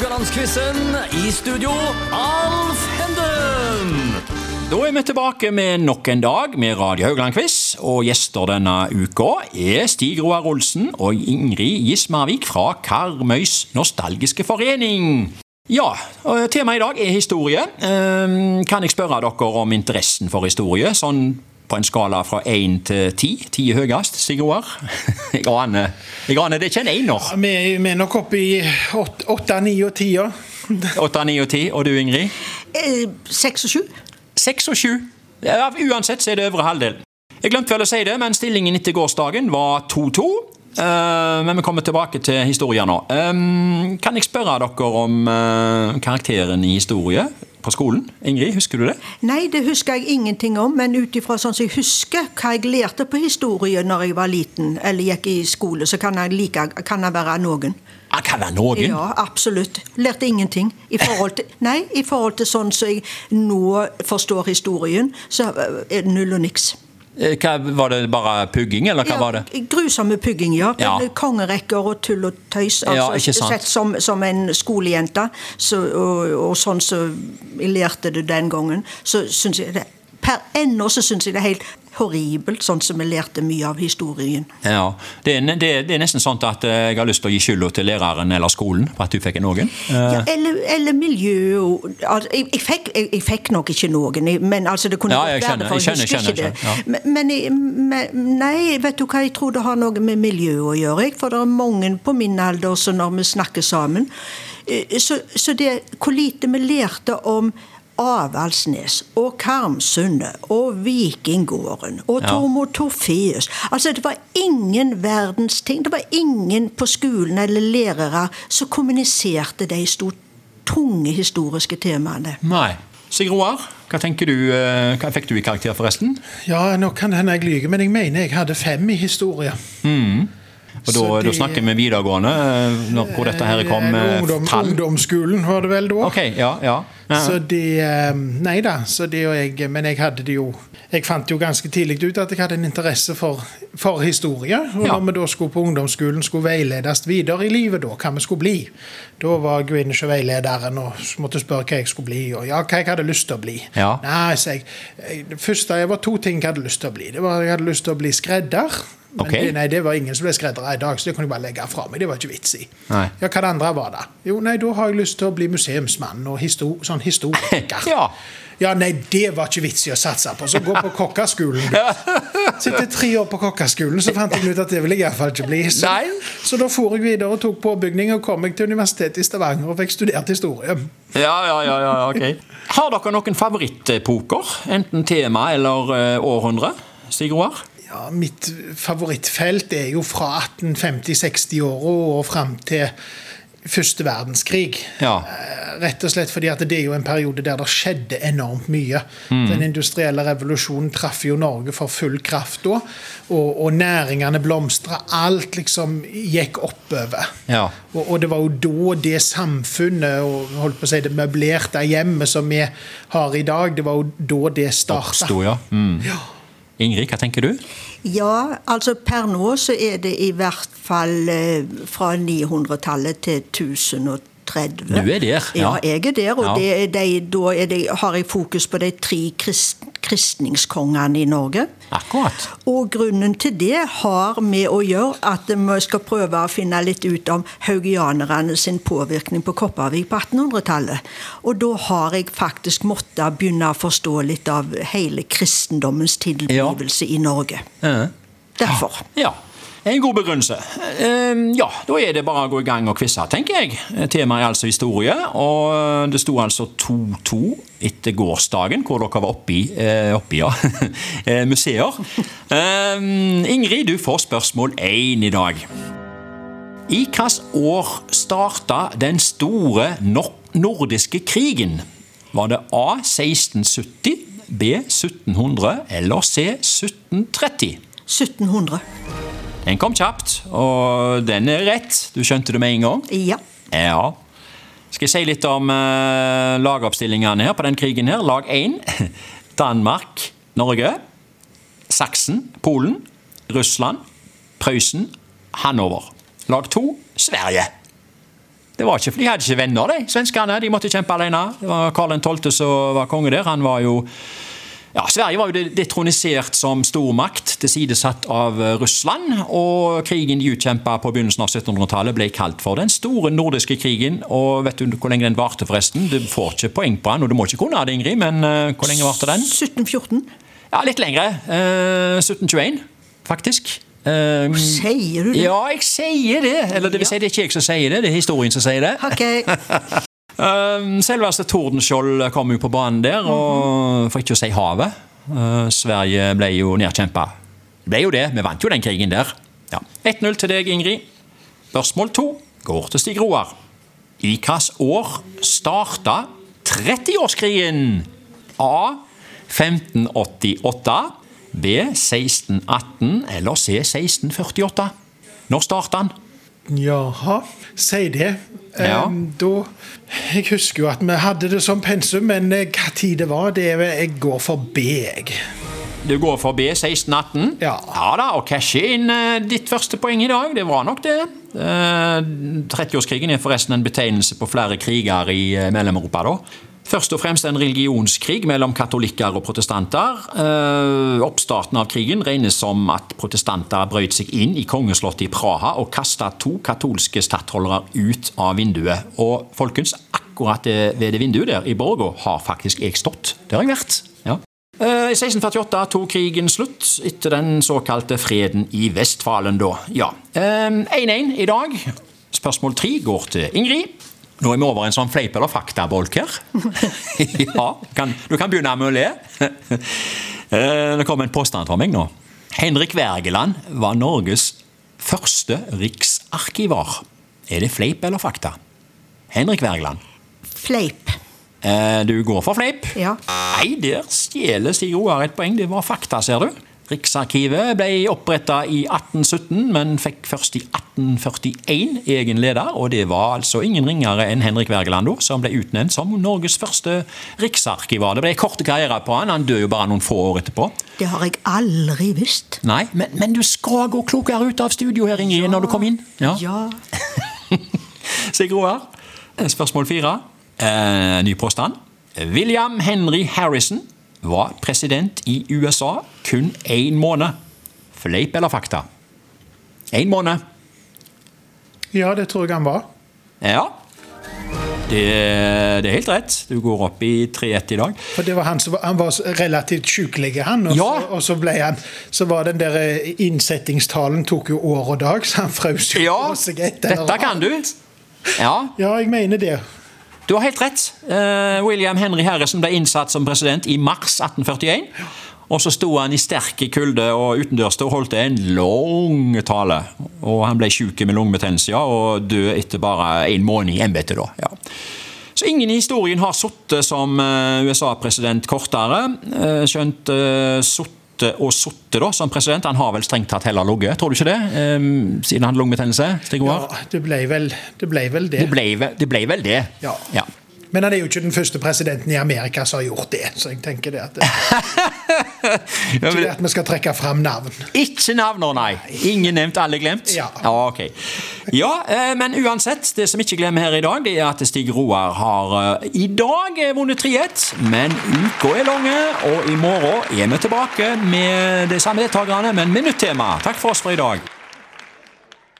Haugalandsquizen. I studio, Alf Henden. Da er vi tilbake med nok en dag med Radio Haugland-quiz. Og gjester denne uka er Stig Roar Olsen og Ingrid Gismarvik fra Karmøys nostalgiske forening. Ja, temaet i dag er historie. Ehm, Kan jeg spørre dere om interessen for historie? Sånn på en skala fra én til ti. Ti er høyest, Sigurd. Jeg aner jeg aner det er ikke en ener. Vi, vi er nok oppe i åt- åtte, ni og ti. ja. Åtte, ni og ti. Og du, Ingrid? Eh, Seks og sju? Seks og sju. Ja, uansett så er det øvre halvdel. Jeg glemte vel å si det, men stillingen etter gårsdagen var 2-2. Uh, men vi kommer tilbake til historien nå. Um, kan jeg spørre dere om uh, karakteren i historie på skolen? Ingrid, husker du det? Nei, det husker jeg ingenting om, men ut ifra sånn som jeg husker hva jeg lærte på historie når jeg var liten eller gikk i skole, så kan jeg, like, kan jeg være noen. Jeg kan være noen. Ja, absolutt. Lærte ingenting. I forhold til, nei, i forhold til sånn som jeg nå forstår historien, så er det null og niks. Eh, Hva, var det bare pugging, eller hva var det? Grusomme pugging, ja. Ja. Kongerekker og tull og tøys. Ja, Altså, sant. Sett som, som en skolejente, så, og, og sånn som jeg lærte det den gangen, så syns jeg det Per ennå så syns jeg det er helt horribelt, sånn som vi lærte mye av historien. Ja, det er, det, det er nesten sånn at eh, jeg har lyst til å gi skylda til læreren eller skolen for at du fikk noen. Eh, Ja, eller, eller miljø altså, jeg, jeg, fikk, jeg, jeg fikk nok ikke noen, men altså, det kunne Ja, jeg være det, for jeg kjenner husker ikke det. skjønner, Men, men, nei, vet du hva, jeg tror det har noe med miljø å gjøre. For det er mange på min alder så når vi snakker sammen. eh, Så, så det hvor lite vi lærte om Avaldsnes og Karmsundet og Vikinggården og Ja. Tormod Torfeus. Altså, det var ingen verdens ting. Det var ingen på skolen eller lærere som kommuniserte de store, tunge historiske temaene. Nei. Sigrid Roar, hva tenker du, eh, hva fikk du i karakter forresten? Ja, nå kan det hende jeg lyver, men jeg mener jeg hadde fem i historie. Og da, Så da snakker vi videregående, eh, når, hvor dette her kom eh, Ungdom, ungdomsskolen var det vel da. Okay, ja, ja. ja. Så det eh, Nei da, så det og jeg, men jeg hadde det jo Jeg fant jo ganske tidlig ut at jeg hadde en interesse for, for historie. Og når vi da skulle på ungdomsskolen, skulle veiledes videre i livet, da, hva vi skulle bli. Da var hos veilederen og måtte spørre hva jeg skulle bli, og ja, hva jeg hadde lyst til å bli. Ja. Nei, så jeg, jeg, det første jeg var to ting jeg hadde lyst til å bli. Det var Jeg hadde lyst til å bli skredder. Men okay. det, nei, det var ingen som ble skreddere i dag, så det kunne jeg bare legge fra meg. Det var ikke vits i. Nei. Ja, Hva det andre var da? Jo, nei, da har jeg lyst til å bli museumsmann og histor sånn historiker. Ja. Ja, nei, det var ikke vits i å satse på. Så gå på kokkeskolen. Sitte tre år på kokkeskolen, så fant jeg ut at det ville jeg iallfall ikke bli. Så, så da for jeg videre og tok påbygning og kom meg til Universitetet i Stavanger og fikk studert historie. Ja, ja, ja, ja, ok. Har dere noen favorittepoker? Enten tema eller eh, århundre? Stig Roar? Ja, Mitt favorittfelt er jo fra 1850-60-åra og fram til første verdenskrig. Ja. Eh, Rett og slett fordi at det er jo en periode der det skjedde enormt mye. Den industrielle revolusjonen traff jo Norge for full kraft da, og, og næringene blomstra. Alt liksom gikk oppover. Ja. Og, og det var jo da det samfunnet og holdt på å si det møblerte hjemmet som vi har i dag, det var jo da det starta. Oppsto, ja. Mm. Ingrid, hva tenker du? Ja, altså per nå så er det i hvert fall eh, fra 900-tallet til 1030. Du er der, ja. Ja, jeg er der, og Ja. det er de, da det, har jeg fokus på de tre krist, kristningskongene i Norge. Akkurat. Og grunnen til det har med å gjøre at vi skal prøve å finne litt ut om haugianerne sin påvirkning på Kopervik på 1800-tallet. Og da har jeg faktisk måttet begynne å forstå litt av hele kristendommens tilblivelse i Norge. Ja. Derfor. Ja. En god begrunnelse. Eh, Ja, da er det bare å gå i gang og quize, tenker jeg. Temaet er altså historie, og det sto altså 2-2 etter gårsdagen, hvor dere var oppi, eh, oppi ja, eh, museer. Eh, Ingrid, du får spørsmål 1 i dag. I hvilket år starta den store nordiske krigen? Var det A 1670, B 1700 eller C 1730? 1700. Den kom kjapt, og den er rett. Du skjønte det med en gang? Ja. Ja. Skal jeg si litt om uh, lagoppstillingene her på den krigen her? Lag 1. Danmark, Norge. Saksen, Polen. Russland. Prøysen. Hanover. Lag 2. Sverige. Det var ikke, for De hadde ikke venner, de svenskene. De måtte kjempe alene. Det var Karl 12. som var konge der. Han var jo ja, Sverige var jo detronisert som stormakt, tilsidesatt av eh, Russland. Og krigen de utkjempa på begynnelsen av 1700-tallet ble kalt for den store nordiske krigen. Og vet du hvor lenge den varte, forresten? Du får ikke poeng på den, og du må ikke kunne det, Ingrid, men uh, hvor lenge varte den? 1714. Ja, litt lengre. Uh, 1721, faktisk. Um, sier du det? Ja, jeg sier det. Eller det vil si, det er ikke jeg som sier det, det er historien som sier det. Okay. um, selveste Tordenskjold kom jo på banen der, og for ikke å si havet. Uh, Sverige ble jo nedkjempa. Ble jo det, vi vant jo den krigen der. Ja. 1-0 til deg, Ingrid. Spørsmål to går til Stig Roar. I hvilket år starta 30-årskrigen? A. 1588 B 1618 eller C 1648. Når starta han? Jaha, si det. Ja. Um, da, jeg husker jo at vi hadde det som pensum, men eh, hva tid det var, det er, jeg går for B, jeg. Du går for B 1618? Ja. ja da, og cashe inn uh, ditt første poeng i dag. Det var nok det. Uh, 30-årskrigen er forresten en betegnelse på flere kriger i Mellom-Europa. da. Først og fremst en religionskrig mellom katolikker og protestanter. Eh, oppstarten av krigen regnes som at protestanter brøt seg inn i kongeslottet i Praha og kasta to katolske stattholdere ut av vinduet. Og folkens, akkurat ved det vinduet der i borga har faktisk jeg stått. Det har jeg vært. Ja. I 1648 tok krigen slutt, etter den såkalte freden i Vestfalen, da. Ja. 1-1 i dag. Spørsmål tre går til Ingrid. Nå er vi over en sånn fleip eller fakta-bolk her. ja, kan, du kan begynne med å le. Eh, det kommer en påstand fra meg nå. Henrik Wergeland var Norges første riksarkivar. Er det fleip eller fakta? Henrik Wergeland. Fleip. Eh, du går for fleip? Ja. Nei, der stjeler Stig Roar et poeng. Det var fakta, ser du. Riksarkivet ble oppretta i 1817, men fikk først i 1841 egen leder. Og det var altså ingen ringere enn Henrik Wergeland, som ble utnevnt som Norges første riksarkivar. Det ble korte karriere på han, han døde jo bare noen få år etterpå. Det har jeg aldri visst. Nei, men, men du skal gå klokere ut av studio her, Ingrid, ja. når du kom inn. Ja. ja. Sigrid Roar, spørsmål fire. Eh, ny påstand. William Henry Harrison var president i USA kun én måned. Fleip eller fakta? Én måned. Ja, det tror jeg han var. Ja. Det, det, er helt rett. Du går opp i 3-1 i dag. For det var Han som var, han var relativt sykelig, han. Og, ja. så, og så, ble han Så var den der eh, innsettingstalen tok jo år og dag, så han frøs jo ja, seg et Dette kan du. Ja. ja, jeg mener det. Du har helt rett. Uh, William Henry Harrison ble innsatt som president i mars 1841. Og så sto han i sterk kulde og utendørs og holdt en lang tale. Og han ble syk med lungebetennelse og død etter bare en måned i embetet. Ja. Så ingen i historien har sittet som eh, USA-president kortere. Eh, skjønt sittet og sittet som president. Han har vel strengt tatt heller ligget, tror du ikke det? Siden han hadde lungebetennelse? Ja, det ble, vel, det ble vel det. Det ble, det ble vel det. Ja. ja. Men han er jo ikke den første presidenten i Amerika som har gjort det. Så jeg tenker det at det, Ikke det at vi skal trekke fram navn. Ikke navn, nei. Ingen nevnt, alle glemt? Ja. ja ok. Ja, eh, men uansett, det som ikke glemmer her i dag, det er at Stig Roar har eh, i dag vunnet 3-1. Men uka er lange, og i morgen er vi tilbake med de samme deltakerne, men med nytt tema. Takk for oss for i dag.